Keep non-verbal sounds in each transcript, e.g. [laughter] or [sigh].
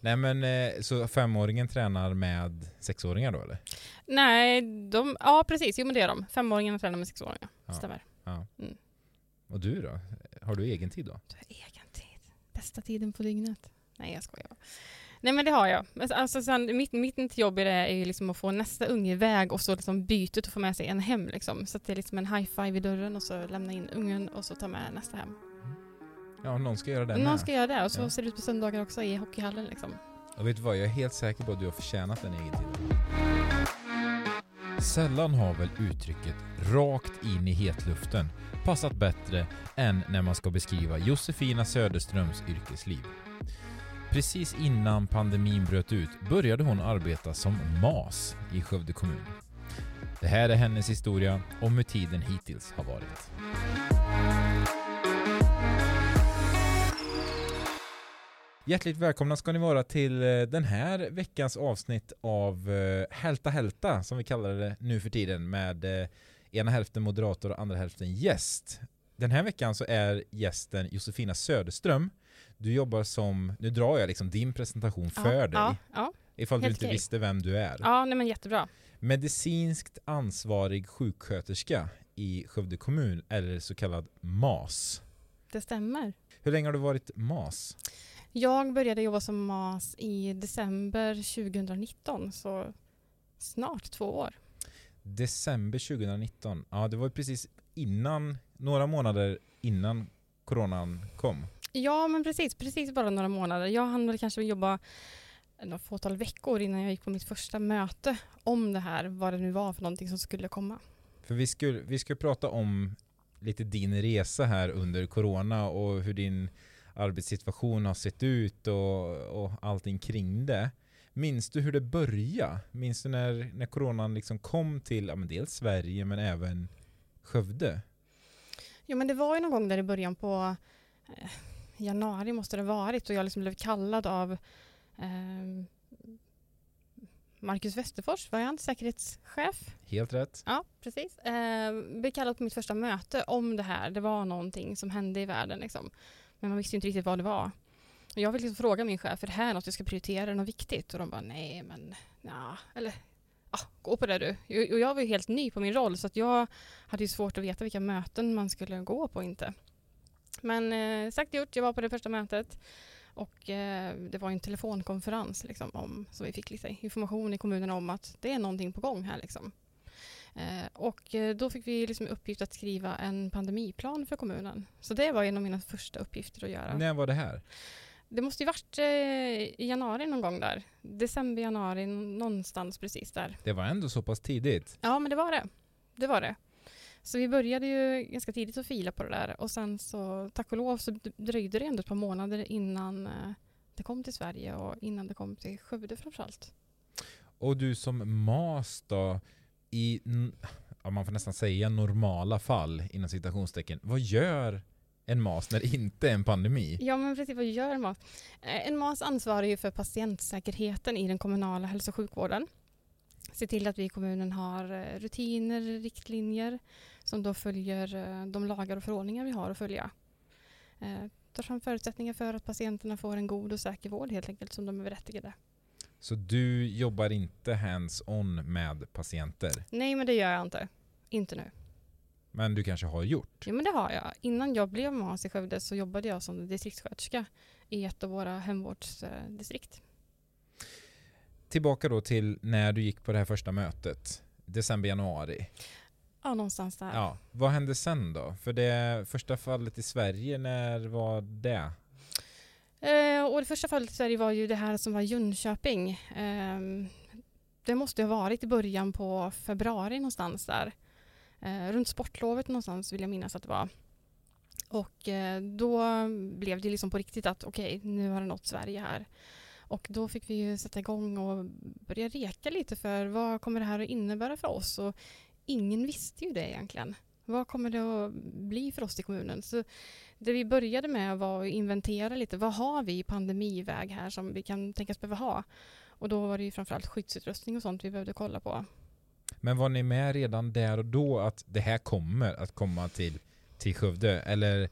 Nej men eh, så femåringen tränar med sexåringar då eller? Nej, de, ja precis, jo men det är de. Femåringarna tränar med sexåringar. Ja. Stämmer. Mm. Och du då? Har du egen tid då? Egen tid. Bästa tiden på dygnet. Nej jag skojar. Nej men det har jag. Alltså, sen, mitt, mitt jobb i det är ju liksom att få nästa unge iväg och så liksom bytet och få med sig en hem. Liksom. Så att det är liksom en high five i dörren och så lämna in ungen och så ta med nästa hem. Ja, någon ska göra det Någon med. ska göra det och så Ja. ser det ut på söndagar också i hockeyhallen. Liksom. Och vet du vad, jag är helt säker på att du har förtjänat den egen tid. Sällan har väl uttrycket rakt in i hetluften passat bättre än när man ska beskriva Josefina Söderströms yrkesliv. Precis innan pandemin bröt ut började hon arbeta som MAS i Skövde kommun. Det här är hennes historia om hur tiden hittills har varit. Hjärtligt välkomna ska ni vara till eh, den här veckans avsnitt av eh, Hälta Hälta som vi kallar det nu för tiden med eh, ena hälften moderator och andra hälften gäst. Den här veckan så är gästen Josefina Söderström. Du jobbar som, nu drar jag liksom din presentation för ja, dig Ja, ja, ifall du helt inte okej. visste vem du är. ja nej men jättebra. Medicinskt ansvarig sjuksköterska i Skövde kommun eller så kallad MAS. Det stämmer. Hur länge har du varit MAS? Jag började jobba som MAS i december 2019, så snart två år. December 2019. Ja, det var precis innan, några månader innan coronan kom. Ja, men precis. Precis bara några månader. Jag hann väl kanske jobba några fåtal veckor innan jag gick på mitt första möte om det här, vad det nu var för någonting som skulle komma. För vi skulle, vi ska prata om lite din resa här under corona och hur din arbetssituation har sett ut och, och allting kring det. Minns du hur det började? Minns du när, när coronan liksom kom till ja, men dels Sverige men även Skövde? Jo, men det var ju någon gång där i början på eh, januari måste det varit och jag liksom blev kallad av eh, Marcus Westerfors, var han säkerhetschef? Helt rätt. Ja, precis. Eh, blev kallad på mitt första möte om det här. Det var någonting som hände i världen. Liksom. Men man visste ju inte riktigt vad det var. Och jag fick liksom fråga min chef, är det här något jag ska prioritera? Är det något viktigt? Och de bara, nej men, ja, eller ja, gå på det du. Och jag var ju helt ny på min roll så att jag hade ju svårt att veta vilka möten man skulle gå på och inte. Men eh, sagt gjort, jag var på det första mötet och eh, det var en telefonkonferens liksom, om, så vi fick lite information i kommunen om att det är någonting på gång här. Liksom. Eh, och eh, då fick vi liksom uppgift att skriva en pandemiplan för kommunen. Så det var en av mina första uppgifter att göra. När var det här? Det måste ju varit eh, i januari någon gång där. December, januari, någonstans precis där. Det var ändå så pass tidigt. Ja, men det var det. Det var det. Så vi började ju ganska tidigt att fila på det där och sen så tack och lov så dröjde det ändå ett par månader innan det kom till Sverige och innan det kom till Skövde framförallt. Och du som MAS då, i, ja, man får nästan säga normala fall inom citationstecken, vad gör en MAS när det inte är en pandemi? Ja, men precis vad gör MAS? Eh, en MAS ansvarar ju för patientsäkerheten i den kommunala hälso och sjukvården. Se till att vi i kommunen har eh, rutiner, riktlinjer som då följer eh, de lagar och förordningar vi har att följa. Tar fram förutsättningar för att patienterna får en god och säker vård helt enkelt som de är berättigade. Så du jobbar inte hands-on med patienter, Nej, men det gör jag inte. Inte nu. men du kanske har gjort? Jo, men det har jag. Innan jag blev MAS i Skövde så jobbade jag som distriktssköterska i ett av våra hemvårdsdistrikt. Tillbaka då till när du gick på det här första mötet, december, januari. Ja, någonstans där. Ja, vad hände sen då? För det första fallet i Sverige, när var det? Eh, och det första fallet i Sverige var ju det här som var Jönköping. Eh, det måste ha varit i början på februari någonstans där. Eh, runt sportlovet någonstans vill jag minnas att det var. Och eh, då blev det liksom på riktigt att okej, nu har det nått Sverige här. Och då fick vi ju sätta igång och börja reka lite för vad kommer det här att innebära för oss? Och ingen visste ju det egentligen. Vad kommer det att bli för oss i kommunen? Så det vi började med var att inventera lite. Vad har vi i pandemiväg här som vi kan tänkas behöva ha? Och då var det ju framförallt skyddsutrustning och sånt vi behövde kolla på. Men var ni med redan där och då att det här kommer att komma till, till Skövde? Eller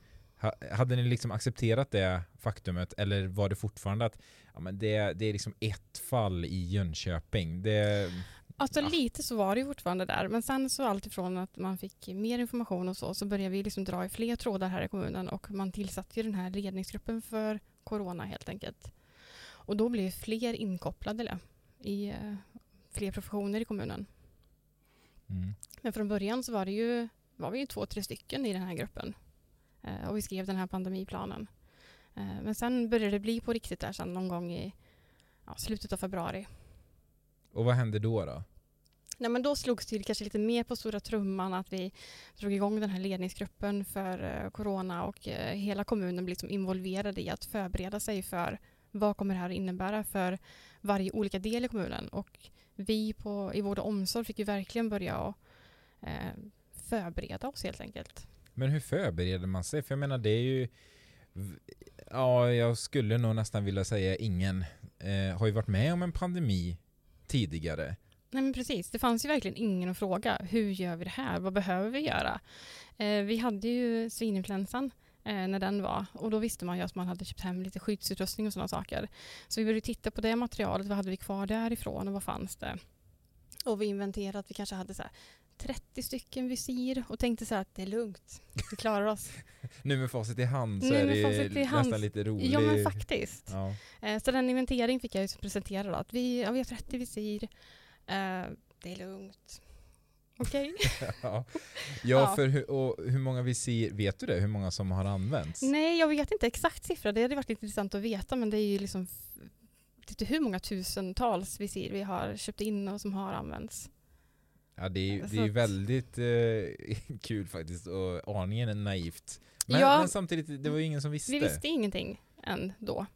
hade ni liksom accepterat det faktumet eller var det fortfarande att ja, men det, det är liksom ett fall i Jönköping? Det, Alltså Ja. lite så var det fortfarande där, men sen så alltifrån att man fick mer information och så, så började vi liksom dra i fler trådar här i kommunen och man tillsatte ju den här ledningsgruppen för corona helt enkelt. Och då blev fler inkopplade i eh, fler professioner i kommunen. mm. Men från början så var det ju, var vi ju två, tre stycken i den här gruppen. Eh, och vi skrev den här pandemiplanen. Eh, men sen började det bli på riktigt där sen någon gång i ja, slutet av februari. Och vad hände då? då? Nej, men då slogs det kanske lite mer på stora trumman att vi drog igång den här ledningsgruppen för eh, corona och eh, hela kommunen blev liksom involverad i att förbereda sig för vad kommer det här innebära för varje olika del i kommunen. Och vi på, i vård och omsorg fick ju verkligen börja att, eh, förbereda oss helt enkelt. Men hur förbereder man sig? För jag menar det är ju Ja, jag skulle nog nästan vilja säga ingen eh, har ju varit med om en pandemi tidigare. Nej men precis, det fanns ju verkligen ingen att fråga. Hur gör vi det här? Vad behöver vi göra? Eh, vi hade ju svininfluensan eh, när den var och då visste man ju att man hade köpt hem lite skyddsutrustning och sådana saker. Så vi började titta på det materialet, vad hade vi kvar därifrån och vad fanns det? Och vi inventerade att vi kanske hade så här 30 stycken visir och tänkte så här att det är lugnt, vi klarar oss. [laughs] Nu med facit i hand så Nu är det ju hand. nästan lite roligt. ja men faktiskt. Ja. Eh, Så den inventering fick jag ju presentera då, att vi, ja, vi har 30 visir, eh, det är lugnt. Okej. [laughs] ja. ja, [laughs] Ja. för hur, och hur många visir, vet du det? Hur många som har använts? Nej, jag vet inte exakt siffra. Det hade varit intressant att veta, men det är ju liksom inte hur många tusentals visir vi har köpt in och som har använts. Ja, det är det är väldigt eh, [laughs] kul faktiskt och aningen är naivt. Men, Ja. men samtidigt, det var ju ingen som visste. Vi visste ingenting än då.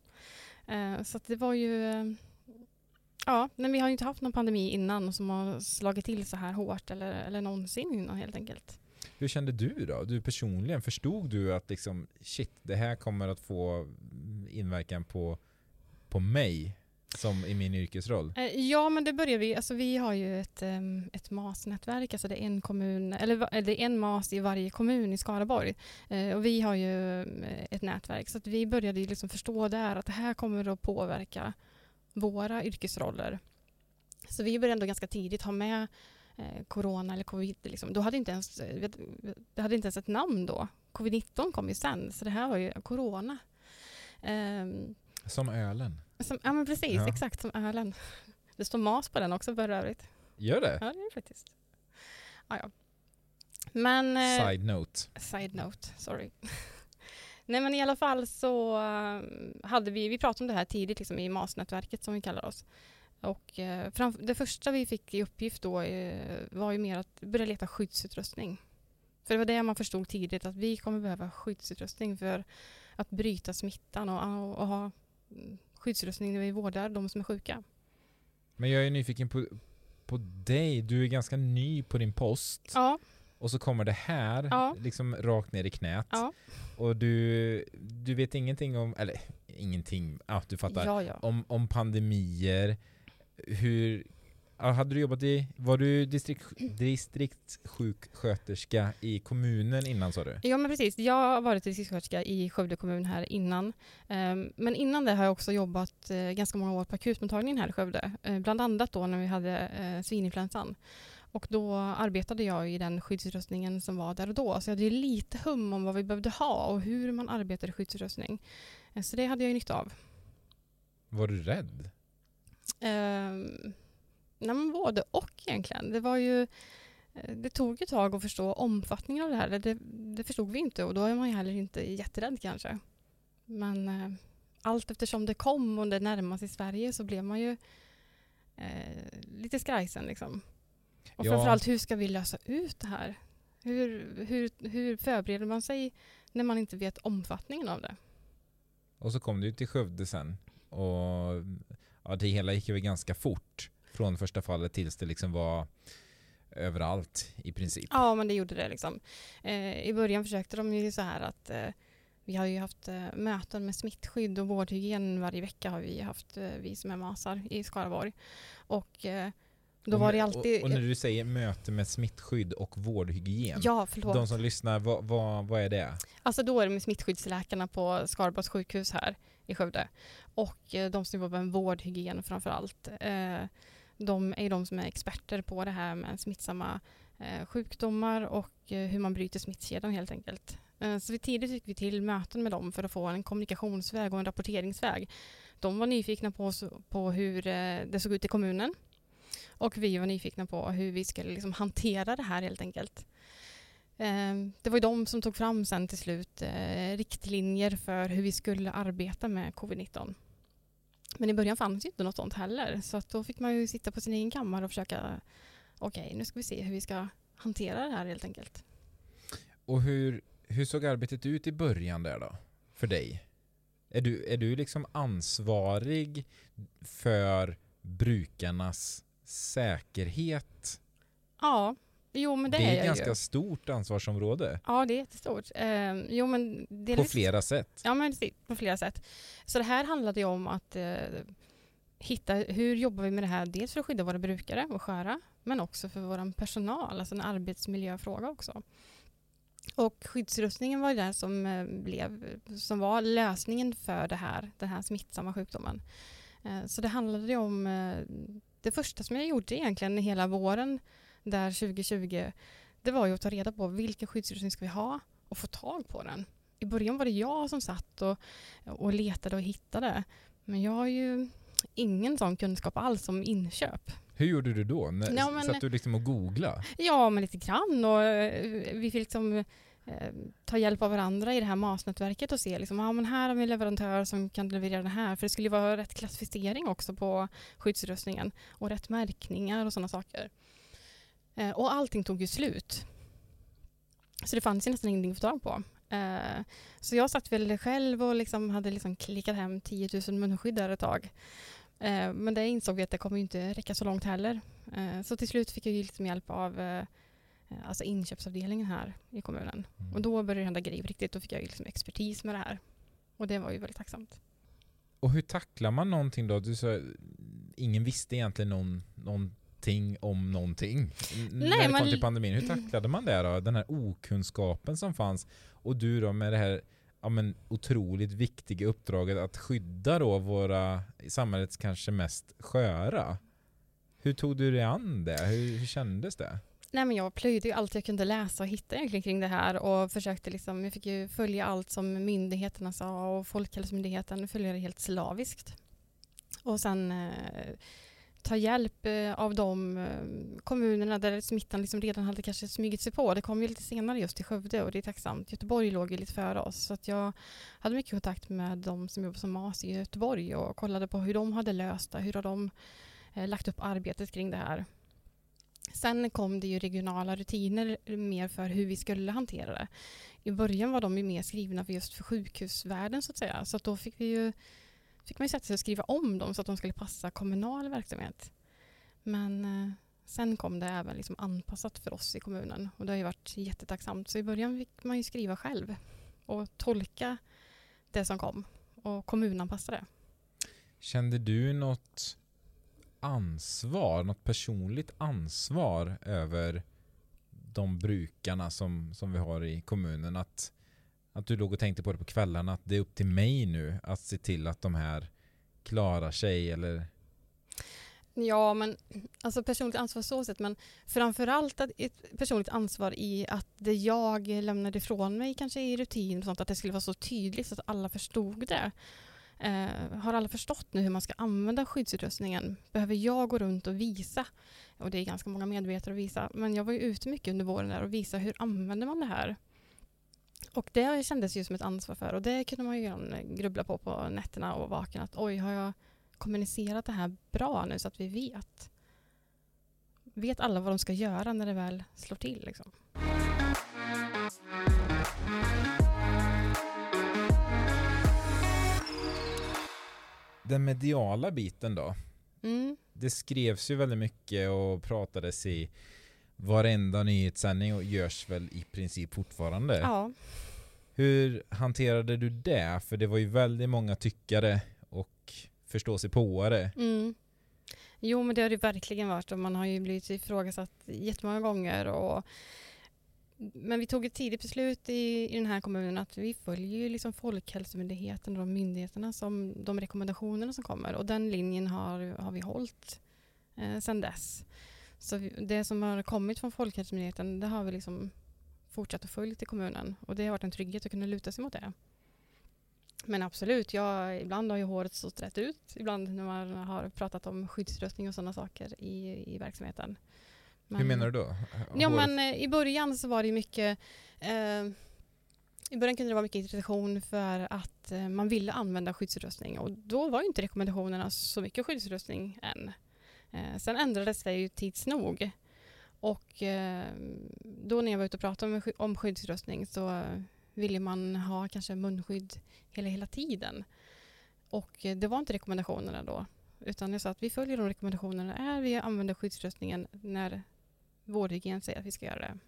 Eh, så det var ju... eh, ja, men vi har ju inte haft någon pandemi innan som har slagit till så här hårt eller, eller någonsin innan helt enkelt. Hur kände du då? Du personligen, förstod du att liksom shit, det här kommer att få inverkan på, på mig som i min yrkesroll? Eh, Ja, men det börjar vi. Alltså, vi har ju ett, um, ett MAS-nätverk. Alltså, det är en kommun, eller det är en MAS i varje kommun i Skaraborg. Eh, och vi har ju eh, ett nätverk. Så vi började liksom förstå där att det här kommer att påverka våra yrkesroller. Så vi började ändå ganska tidigt ha med corona eller covid. Liksom. Då hade inte ens, det hade inte ens ett namn då. Covid-19 kom ju sen, så det här var ju corona. Ehm, Som ölen. Som, ja men precis, Ja. exakt som ölen. [laughs] Det står mas på den också för övrigt. Gör det? Ja det är det faktiskt. Ja, ja. Men, eh, Side note. side note, sorry. [laughs] Nej men i alla fall så eh, hade vi, vi pratade om det här tidigt liksom, i MAS-nätverket som vi kallar oss. Och eh, det första vi fick i uppgift då eh, var ju mer att börja leta skyddsutrustning. För det var det man förstod tidigt, att vi kommer behöva skyddsutrustning för att bryta smittan och, och, och ha mm, skyddsutrustning när vi vårdar de som är sjuka. Men jag är nyfiken på, på dig. Du är ganska ny på din post. Ja, Och så kommer det här Ja. liksom rakt ner i knät. ja, Och du, du vet ingenting om, eller ingenting, ja du fattar. ja. Om, om pandemier, hur, hade du jobbat i, var du distrikt, distriktssjuksköterska i kommunen innan sa du? Ja men precis, jag har varit distriktssköterska i Skövde kommun här innan. Ehm, Men innan det har jag också jobbat eh, ganska många år på akutmottagningen här i Skövde. Eh, Bland annat då när vi hade eh, svininfluensan. Och då arbetade jag i den skyddsutrustningen som var där och då. Så jag hade lite hum om vad vi behövde ha och hur man arbetar i skyddsutrustning. Så det hade jag ju nytta av. Var du rädd? Um, nej men både och egentligen. Det var ju eh, det tog ett tag att förstå omfattningen av det här. Det, det förstod vi inte och då är man ju heller inte jätterädd kanske. Men eh, allt eftersom det kom och det närmade sig Sverige så blev man ju eh, lite skrajsen liksom. Och Ja. framförallt hur ska vi lösa ut det här? Hur, hur, hur förbereder man sig när man inte vet omfattningen av det? Och så kom du till Skövde sen och ja, det hela gick ju ganska fort från första fallet tills det liksom var överallt i princip. Ja, men det gjorde det. Liksom. Eh, I början försökte de ju så här att eh, vi har ju haft eh, möten med smittskydd och vårdhygien varje vecka har vi haft, eh, vi som är masar i Skaraborg. Och eh, Då och, var det alltid... och, och när du säger möte med smittskydd och vårdhygien. ja, förlåt. De som lyssnar, vad, vad, vad är det? Alltså då är det med smittskyddsläkarna på Skaraborgs sjukhus här i Skövde. Och eh, de som jobbar med vårdhygien framför allt. De är ju de som är experter på det här med smittsamma eh, sjukdomar och eh, hur man bryter smittkedjan helt enkelt. Eh, så vi tidigt gick vi till möten med dem för att få en kommunikationsväg och en rapporteringsväg. De var nyfikna på, oss- på hur eh, det såg ut i kommunen. Och vi var nyfikna på hur vi skulle liksom hantera det här helt enkelt. Eh, det var ju de som tog fram sen till slut eh, riktlinjer för hur vi skulle arbeta med covid-19. Men i början fanns ju inte något sånt heller så att då fick man ju sitta på sin egen kammare och försöka okej nu ska vi se hur vi ska hantera det här helt enkelt. Och hur, hur såg arbetet ut i början där då? För dig? Är du, är du liksom ansvarig för brukarnas säkerhet? Ja, jo men det, Det, är är ett ganska ju. stort ansvarsområde. Ja det är jättestort. Eh, jo men På delvis- flera sätt. Ja, men på flera sätt. Så det här handlade ju om att eh, hitta hur jobbar vi med det här, dels för att skydda våra brukare och sköra, men också för vår personal, alltså en arbetsmiljöfråga också. Och skyddsrustningen var det som, eh, blev, som var lösningen för det här, den här smittsamma sjukdomen. Eh, så det handlade ju om, eh, det första som jag gjorde egentligen hela våren där 2020, det var ju att ta reda på vilken skyddsutrustning ska vi ha och få tag på den i början var det jag som satt och, och letade och hittade. Men jag har ju ingen sån kunskap alls om inköp. Hur gjorde du då? När, Ja, men- Satt du liksom och googlade? Ja, men lite grann. Och eh, vi fick liksom eh, ta hjälp av varandra i det här MAS-nätverket och se liksom, ja, men här har vi en leverantör som kan leverera det här. För det skulle ju vara rätt klassificering också på skyddsutrustningen och rätt märkningar och sådana saker. Eh, och allting tog ju slut. Så det fanns ju nästan ingenting att få tag på. Eh, så jag satt väl själv och liksom hade liksom klickat hem 10 000 munskydd där ett tag. Eh, men det insåg vi att det kommer inte räcka så långt heller. Eh, så till slut fick jag ju liksom hjälp av eh, alltså inköpsavdelningen här i kommunen. Mm. Och då började det hända grejer riktigt. Då fick jag liksom expertis med det här. Och det var ju väldigt tacksamt. Och hur tacklar man någonting då? Du sa, ingen visste egentligen någon, någonting om någonting. N- när det kom till pandemin. Hur tacklade man det då? Den här okunskapen som fanns. Och du då med det här ja, men, otroligt viktiga uppdraget att skydda då våra samhällets kanske mest sköra. Hur tog du dig an det? Hur, hur kändes det? Nej, men jag plöjde ju allt jag kunde läsa och hitta egentligen kring det här och försökte liksom, jag fick ju följa allt som myndigheterna sa och Folkhälsomyndigheten följde det helt slaviskt. Och sen eh, ta hjälp eh, av de eh, kommunerna där smittan liksom redan hade kanske smugit sig på. Det kom ju lite senare just i Skövde och det är tacksamt. Göteborg låg ju lite före oss så att jag hade mycket kontakt med de som jobbar som MAS i Göteborg och kollade på hur de hade löst det, hur har de eh, lagt upp arbetet kring det här. Sen kom det ju regionala rutiner mer för hur vi skulle hantera det. I början var de ju mer skrivna för just för sjukhusvärlden så att säga. Så att då fick vi ju fick man ju sätta sig och skriva om dem så att de skulle passa kommunal verksamhet. Men eh, sen kom det även liksom anpassat för oss i kommunen och det har ju varit jättetacksamt. Så i början fick man ju skriva själv och tolka det som kom och kommunanpassa det. Kände du något ansvar, något personligt ansvar över de brukarna som, som vi har i kommunen? Att, att du låg och tänkte på det på kvällarna, att det är upp till mig nu att se till att de här klarar sig eller Ja, men alltså personligt ansvar så sett, men framförallt att ett personligt ansvar i att det jag lämnade ifrån mig kanske i rutin och sånt, att det skulle vara så tydligt så att alla förstod det. Eh, har alla förstått nu hur man ska använda skyddsutrustningen? Behöver jag gå runt och visa? Och det är ganska många medvetare att visa, men jag var ju ute mycket under våren där och visa hur använder man det här? Och det kändes ju som ett ansvar för och det kunde man ju grubbla på på nätterna och vakna att oj, har jag kommunicerat det här bra nu så att vi vet? Vet alla vad de ska göra när det väl slår till? Liksom? den mediala biten då? Mm. Det skrevs ju väldigt mycket och pratades i varenda nyhetssändning och görs väl i princip fortfarande. Ja. Hur hanterade du det? För det var ju väldigt många tyckare och förståsigpåare. Mm. Jo, men det har det verkligen varit och man har ju blivit ifrågasatt jättemånga gånger. Och, men vi tog ett tidigt beslut i, i den här kommunen att vi följer ju liksom Folkhälsomyndigheten och de myndigheterna som de rekommendationerna som kommer och den linjen har, har vi hållit eh, sedan dess. Så det som har kommit från Folkhälsomyndigheten det har vi liksom fortsatt att följa i kommunen och det har varit en trygghet att kunna luta sig mot det. Men absolut, jag, ibland har ju håret stått rätt ut. Ibland när man har pratat om skyddsrustning och sådana saker i, i verksamheten. Men, Hur menar du då? Ja, men eh, i början så var det mycket eh, i början kunde det vara mycket irritation för att eh, man ville använda skyddsrustning och då var ju inte rekommendationerna så mycket skyddsrustning än. Eh, sen ändrades det ju tids nog och eh, då när jag var ute och pratade om, om skyddsrustning så ville man ha kanske munskydd hela, hela tiden. Och eh, det var inte rekommendationerna då. Utan jag sa att vi följer de rekommendationerna är vi använder skyddsrustningen när vårdhygien säger att vi ska göra det.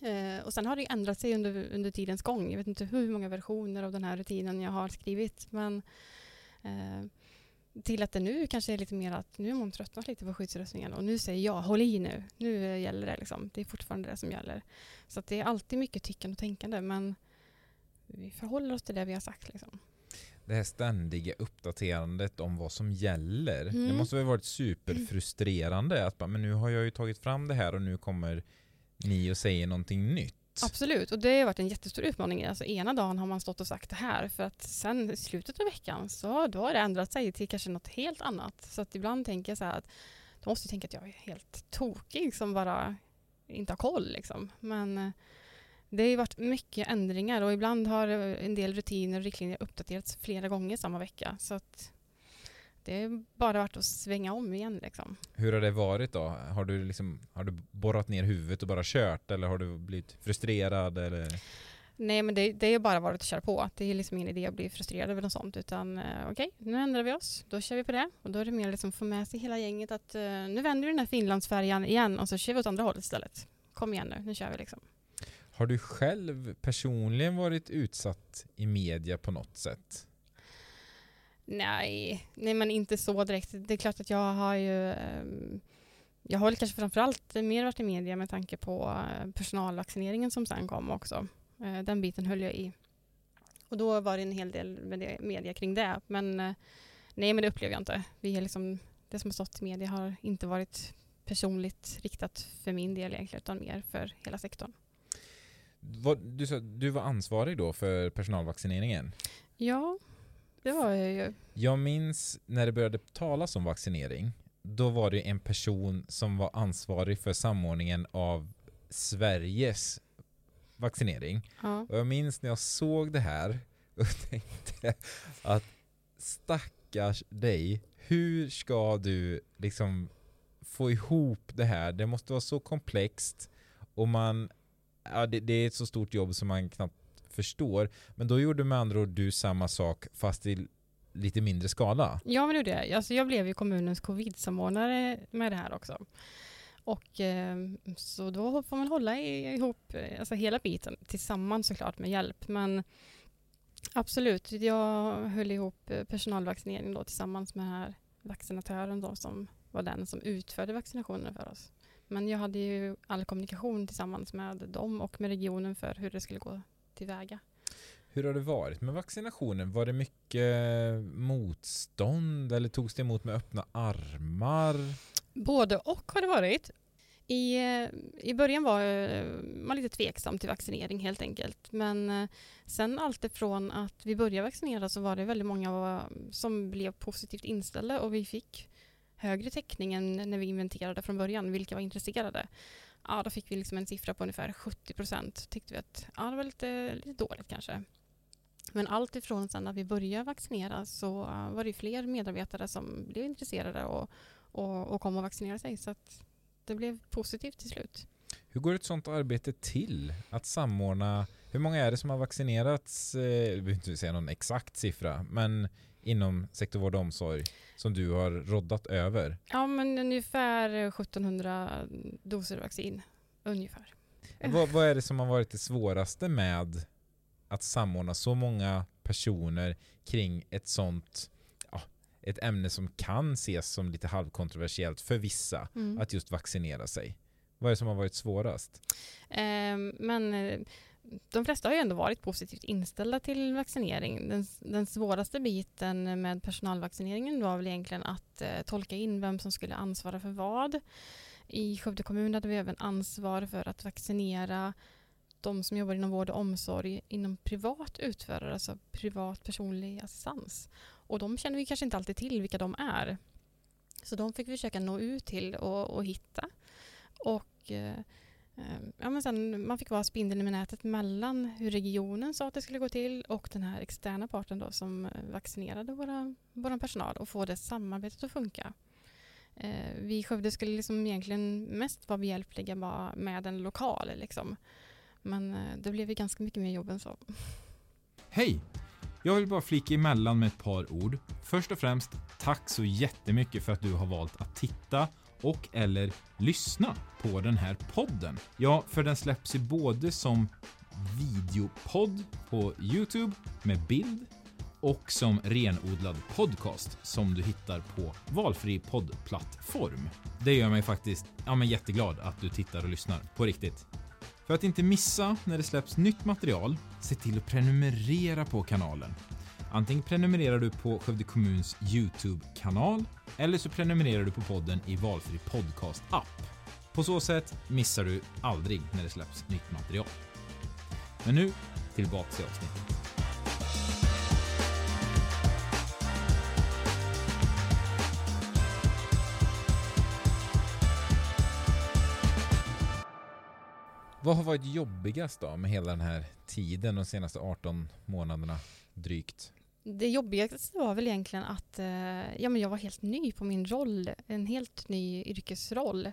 Eh, och sen har det ändrat sig under, under tidens gång. Jag vet inte hur många versioner av den här rutinen jag har skrivit. Men eh, till att det nu kanske är lite mer att nu har man tröttnat lite på skyddsrustningen och nu säger jag håll i nu, nu gäller det liksom. Det är fortfarande det som gäller. Så det är alltid mycket tyckande och tänkande men vi förhåller oss till det vi har sagt liksom. Det här ständiga uppdaterandet om vad som gäller. Mm. Det måste ha varit superfrustrerande att men nu har jag ju tagit fram det här och nu kommer ni och säger någonting nytt. Absolut, och det har varit en jättestor utmaning. Alltså ena dagen har man stått och sagt det här för att sen i slutet av veckan så då har det ändrat sig till kanske något helt annat. Så att ibland tänker jag så här att då måste jag tänka att jag är helt tokig som bara inte har koll liksom. Men eh, det har ju varit mycket ändringar och ibland har eh, en del rutiner och riktlinjer uppdaterats flera gånger samma vecka. Så att det är bara varit att svänga om igen. Liksom. Hur har det varit då? Har du, liksom, har du borrat ner huvudet och bara kört eller har du blivit frustrerad? Eller? Nej men det, det är bara varit att köra på. Det är liksom ingen idé att bli frustrerad över något sånt utan uh, okej, okay, nu ändrar vi oss. Då kör vi på det. Och då är det mer liksom få med sig hela gänget att uh, nu vänder vi den här Finlandsfärjan igen och så kör vi åt andra hållet istället. Kom igen nu, nu kör vi liksom. Har du själv personligen varit utsatt i media på något sätt? Nej, nej men inte så direkt. Det är klart att jag har ju ehm, jag har väl kanske framförallt mer varit i media med tanke på eh, personalvaccineringen som sen kom också. Eh, den biten höll jag i. Och då var det en hel del media kring det. Men eh, nej, men det upplever jag inte. Vi är liksom, det som har stått i media har inte varit personligt riktat för min del egentligen, utan mer för hela sektorn. Du, sa, du var ansvarig då för personalvaccineringen? Ja, det var jag ju. Jag minns när det började talas om vaccinering. Då var det en person som var ansvarig för samordningen av Sveriges vaccinering. Ja. Och jag minns när jag såg det här [laughs] och tänkte att stackars dig, hur ska du liksom få ihop det här? Det måste vara så komplext och man, ja, det, det är ett så stort jobb som man knappt förstår. Men då gjorde med andra ord du samma sak fast i lite mindre skala. Ja, men det gjorde jag. Alltså, jag blev ju kommunens covid-samordnare med det här också. Och eh, så då får man hålla ihop eh, alltså hela biten tillsammans såklart med hjälp. Men absolut, jag höll ihop eh, personalvaccineringen då tillsammans med den här vaccinatören då som var den som utförde vaccinationen för oss. Men jag hade ju all kommunikation tillsammans med dem och med regionen för hur det skulle gå tillväga. Hur har det varit med vaccinationen? Var det mycket motstånd eller togs det emot med öppna armar? Både och har det varit. I, I början var man lite tveksam till vaccinering helt enkelt. Men eh, sen alltifrån att vi började vaccinera så var det väldigt många som blev positivt inställda och vi fick högre täckning än när vi inventerade från början, vilka var intresserade ja, då fick vi liksom en siffra på ungefär 70 procent. Tyckte vi att ja, det var lite, lite dåligt kanske. Men allt ifrån sen när vi började vaccinera så var det fler medarbetare som blev intresserade och, och, och kom och vaccinerade sig. Så att det blev positivt till slut. Hur går ett sådant arbete till? Att samordna, hur många är det som har vaccinerats? Eh, jag behöver inte säga någon exakt siffra, men inom sektor vård och omsorg som du har roddat över? Ja, men ungefär 1700 doser vaccin. Ungefär. Vad, vad är det som har varit det svåraste med att samordna så många personer kring ett sånt ja, ett ämne som kan ses som lite halvkontroversiellt för vissa, Mm. att just vaccinera sig. Vad är det som har varit svårast? Ehm, men eh, de flesta har ju ändå varit positivt inställda till vaccinering. Den, den svåraste biten med personalvaccineringen var väl egentligen att eh, tolka in vem som skulle ansvara för vad. I Skövde kommun hade vi även ansvar för att vaccinera de som jobbar inom vård och omsorg inom privat utförare, alltså privat personlig assistans. Och de känner vi kanske inte alltid till vilka de är. Så de fick vi försöka nå ut till och, och hitta. Och eh, Ehm, ja, men sen, man fick vara spindeln i nätet mellan hur regionen sa att det skulle gå till och den här externa parten då som eh, vaccinerade våra, vår personal och få det samarbetet att funka. Eh, vi i Skövde skulle liksom egentligen mest vara behjälpliga bara med en lokal. Liksom. Men eh, det blev ju ganska mycket mer jobb än så. Hej! Jag vill bara flika emellan med ett par ord. Först och främst, tack så jättemycket för att du har valt att titta och eller lyssna på den här podden. Ja, för den släpps ju både som videopodd på Youtube med bild och som renodlad podcast som du hittar på valfri poddplattform. Det gör mig faktiskt ja, men jätteglad att du tittar och lyssnar, på riktigt. För att inte missa när det släpps nytt material, se till att prenumerera på kanalen. Antingen prenumererar du på Skövde kommuns Youtube-kanal eller så prenumererar du på podden i valfri podcast-app. På så sätt missar du aldrig när det släpps nytt material. Men nu, tillbaka till avsnittet. Vad har varit jobbigast då med hela den här tiden, de senaste 18 månaderna drygt? Det jobbigaste var väl egentligen att eh, ja, men jag var helt ny på min roll, en helt ny yrkesroll.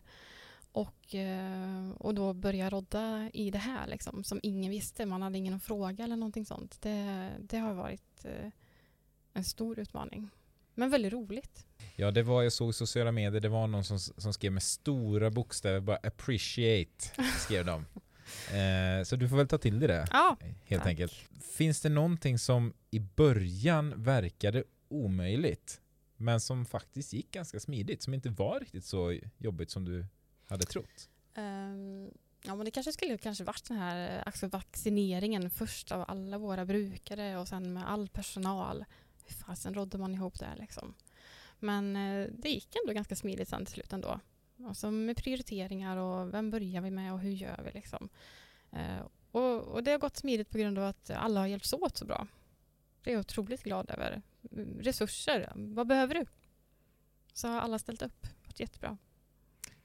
Och, eh, och då börja rodda i det här liksom, som ingen visste. Man hade ingen att fråga eller någonting sånt. Det, det har varit eh, en stor utmaning. Men väldigt roligt. Ja, det var, jag såg i sociala medier, det var någon som, som skrev med stora bokstäver, bara appreciate, skrev de. [laughs] Eh, så du får väl ta till dig det, Ja, helt tack. enkelt. Finns det någonting som i början verkade omöjligt, men som faktiskt gick ganska smidigt, som inte var riktigt så jobbigt som du hade trott? Ehm, ja, men det kanske skulle kanske varit den här eh, alltså vaccineringen först av alla våra brukare och sen med all personal. Hur fasen rådde man ihop det liksom? Men eh, det gick ändå ganska smidigt sen till slut ändå. Alltså med prioriteringar och vem börjar vi med och hur gör vi liksom? Eh, och, och det har gått smidigt på grund av att alla har hjälpts åt så bra. Det är jag otroligt glad över. Resurser, vad behöver du? Så har alla ställt upp. Varit jättebra.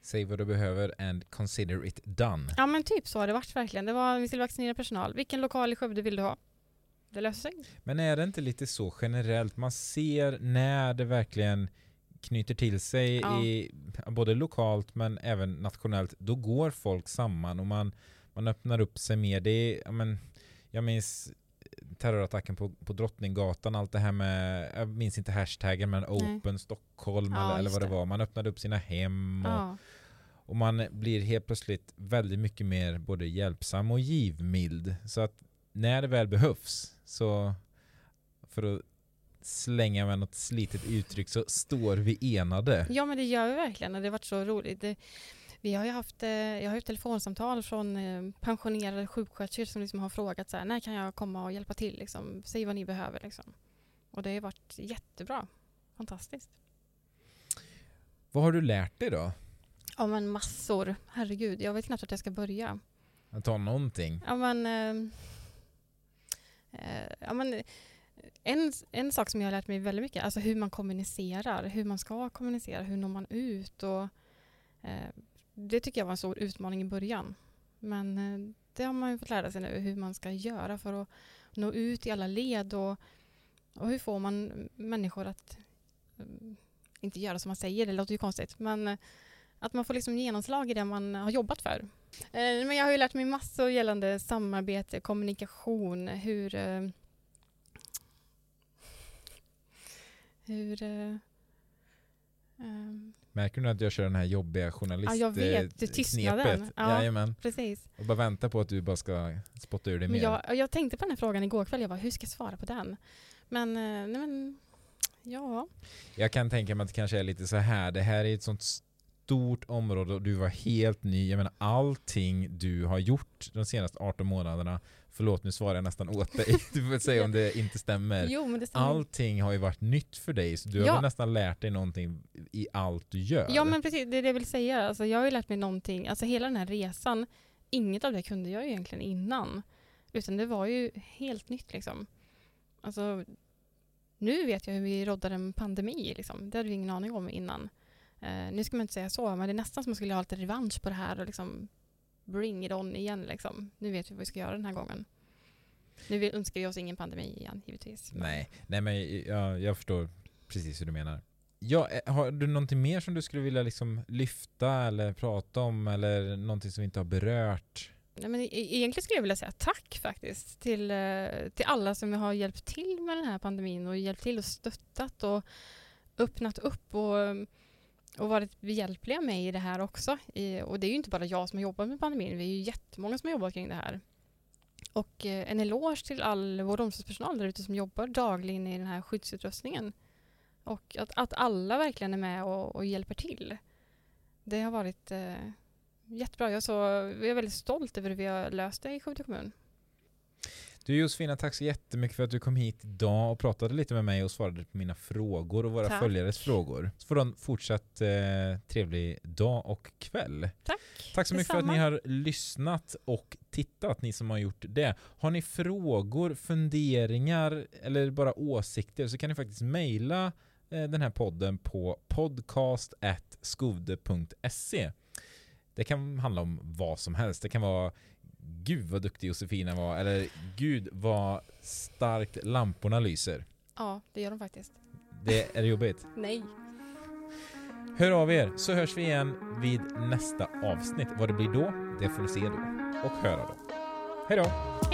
Säg vad du behöver and consider it done. Ja men typ så har det varit verkligen. Det var, vi skulle vaccinera personal. Vilken lokal i Skövde vill du ha? Det löser sig. Men är det inte lite så generellt? Man ser när det verkligen knyter till sig Ja. i, både lokalt men även nationellt, då går folk samman och man, man öppnar upp sig mer. Det är, ja, men, jag minns terrorattacken på, på Drottninggatan, allt det här med, jag minns inte hashtaggen men Open Stockholm Ja, eller, eller vad det det. var. Man öppnade upp sina hem och, Ja. och man blir helt plötsligt väldigt mycket mer både hjälpsam och givmild. Så att när det väl behövs så för att slänga med något slitet uttryck så står vi enade. ja men det gör vi verkligen och det har varit så roligt. Det, vi har ju haft, eh, jag har haft telefonsamtal från eh, pensionerade sjuksköterskor som liksom har frågat så här, när kan jag komma och hjälpa till? Liksom, säg vad ni behöver. Liksom. Och det har varit jättebra. Fantastiskt. Vad har du lärt dig då? Ja men massor. Herregud, jag vet knappt att jag ska börja. Att ta någonting? Ja men, eh, eh, ja, men en, en sak som jag har lärt mig väldigt mycket, alltså hur man kommunicerar, hur man ska kommunicera, hur når man ut och eh, det tycker jag var en stor utmaning i början. Men eh, det har man ju fått lära sig nu, hur man ska göra för att nå ut i alla led och, och hur får man människor att eh, inte göra som man säger, det låter ju konstigt, men eh, att man får liksom genomslag i det man har jobbat för. Eh, Men jag har ju lärt mig massor gällande samarbete, kommunikation, hur... eh, hur... eh, ehm, Märker du att jag kör den här jobbiga journalist Ja, jag vet. Det är tystnaden. Ja. Jajamän. precis. Och bara vänta på att du bara ska spotta ur dig mer. jag, jag tänkte på den här frågan igår kväll. Jag bara, hur ska jag svara på den? Men, eh, nej, men Ja, Jag kan tänka mig att det kanske är lite så här. Det här är ett sånt stort område och du var helt ny. Jag menar allting du har gjort de senaste 18 månaderna. Förlåt, nu svarar jag nästan åt dig. [laughs] Du får säga om det inte stämmer. jo men det stämmer. Allting har ju varit nytt för dig, så du har Ja. väl nästan lärt dig någonting i allt du gör. Ja men precis, det är det jag vill säga. Alltså, jag har ju lärt mig någonting, alltså hela den här resan, inget av det kunde jag egentligen innan. Utan det var ju helt nytt liksom. Alltså, nu vet jag hur vi roddar en pandemi liksom. Det hade vi ingen aning om innan. Eh, nu ska man inte säga så, men det är nästan som att man skulle ha lite revansch på det här och liksom bring it on igen liksom. Nu vet vi vad vi ska göra den här gången. Nu önskar vi oss ingen pandemi igen givetvis. Nej, nej men jag, jag förstår precis hur du menar. Ja, eh, har du någonting mer som du skulle vilja liksom lyfta eller prata om eller någonting som vi inte har berört? Nej, men e- egentligen skulle jag vilja säga tack faktiskt till, eh, till alla som har hjälpt till med den här pandemin och hjälpt till och stöttat och öppnat upp och, och varit behjälpliga med i det här också. I, och det är ju inte bara jag som har jobbat med pandemin, vi är ju jättemånga som har jobbat kring det här. Och eh, en eloge till all vår omsorgspersonal där ute som jobbar dagligen i den här skyddsutrustningen. Och att, att alla verkligen är med och, och hjälper till. Det har varit eh, jättebra. Jag, är så, jag är väldigt stolt över hur vi har löst det i Skövde kommun. Du Josefina, tack så jättemycket för att du kom hit idag och pratade lite med mig och svarade på mina frågor och våra Tack. följares frågor. Så får du en fortsatt eh, trevlig dag och kväll. Tack. Tack så mycket för att ni har lyssnat och tittat, ni som har gjort det. Har ni frågor, funderingar eller bara åsikter så kan ni faktiskt mejla eh, den här podden på podcast.skovde.se. Det kan handla om vad som helst. Det kan vara Gud vad duktig Josefina var eller Gud vad starkt lamporna lyser. Ja, det gör de faktiskt. Det är det jobbigt. Nej. Hör av er så hörs vi igen vid nästa avsnitt. Vad det blir då, det får ni se då och höra då. Hej då!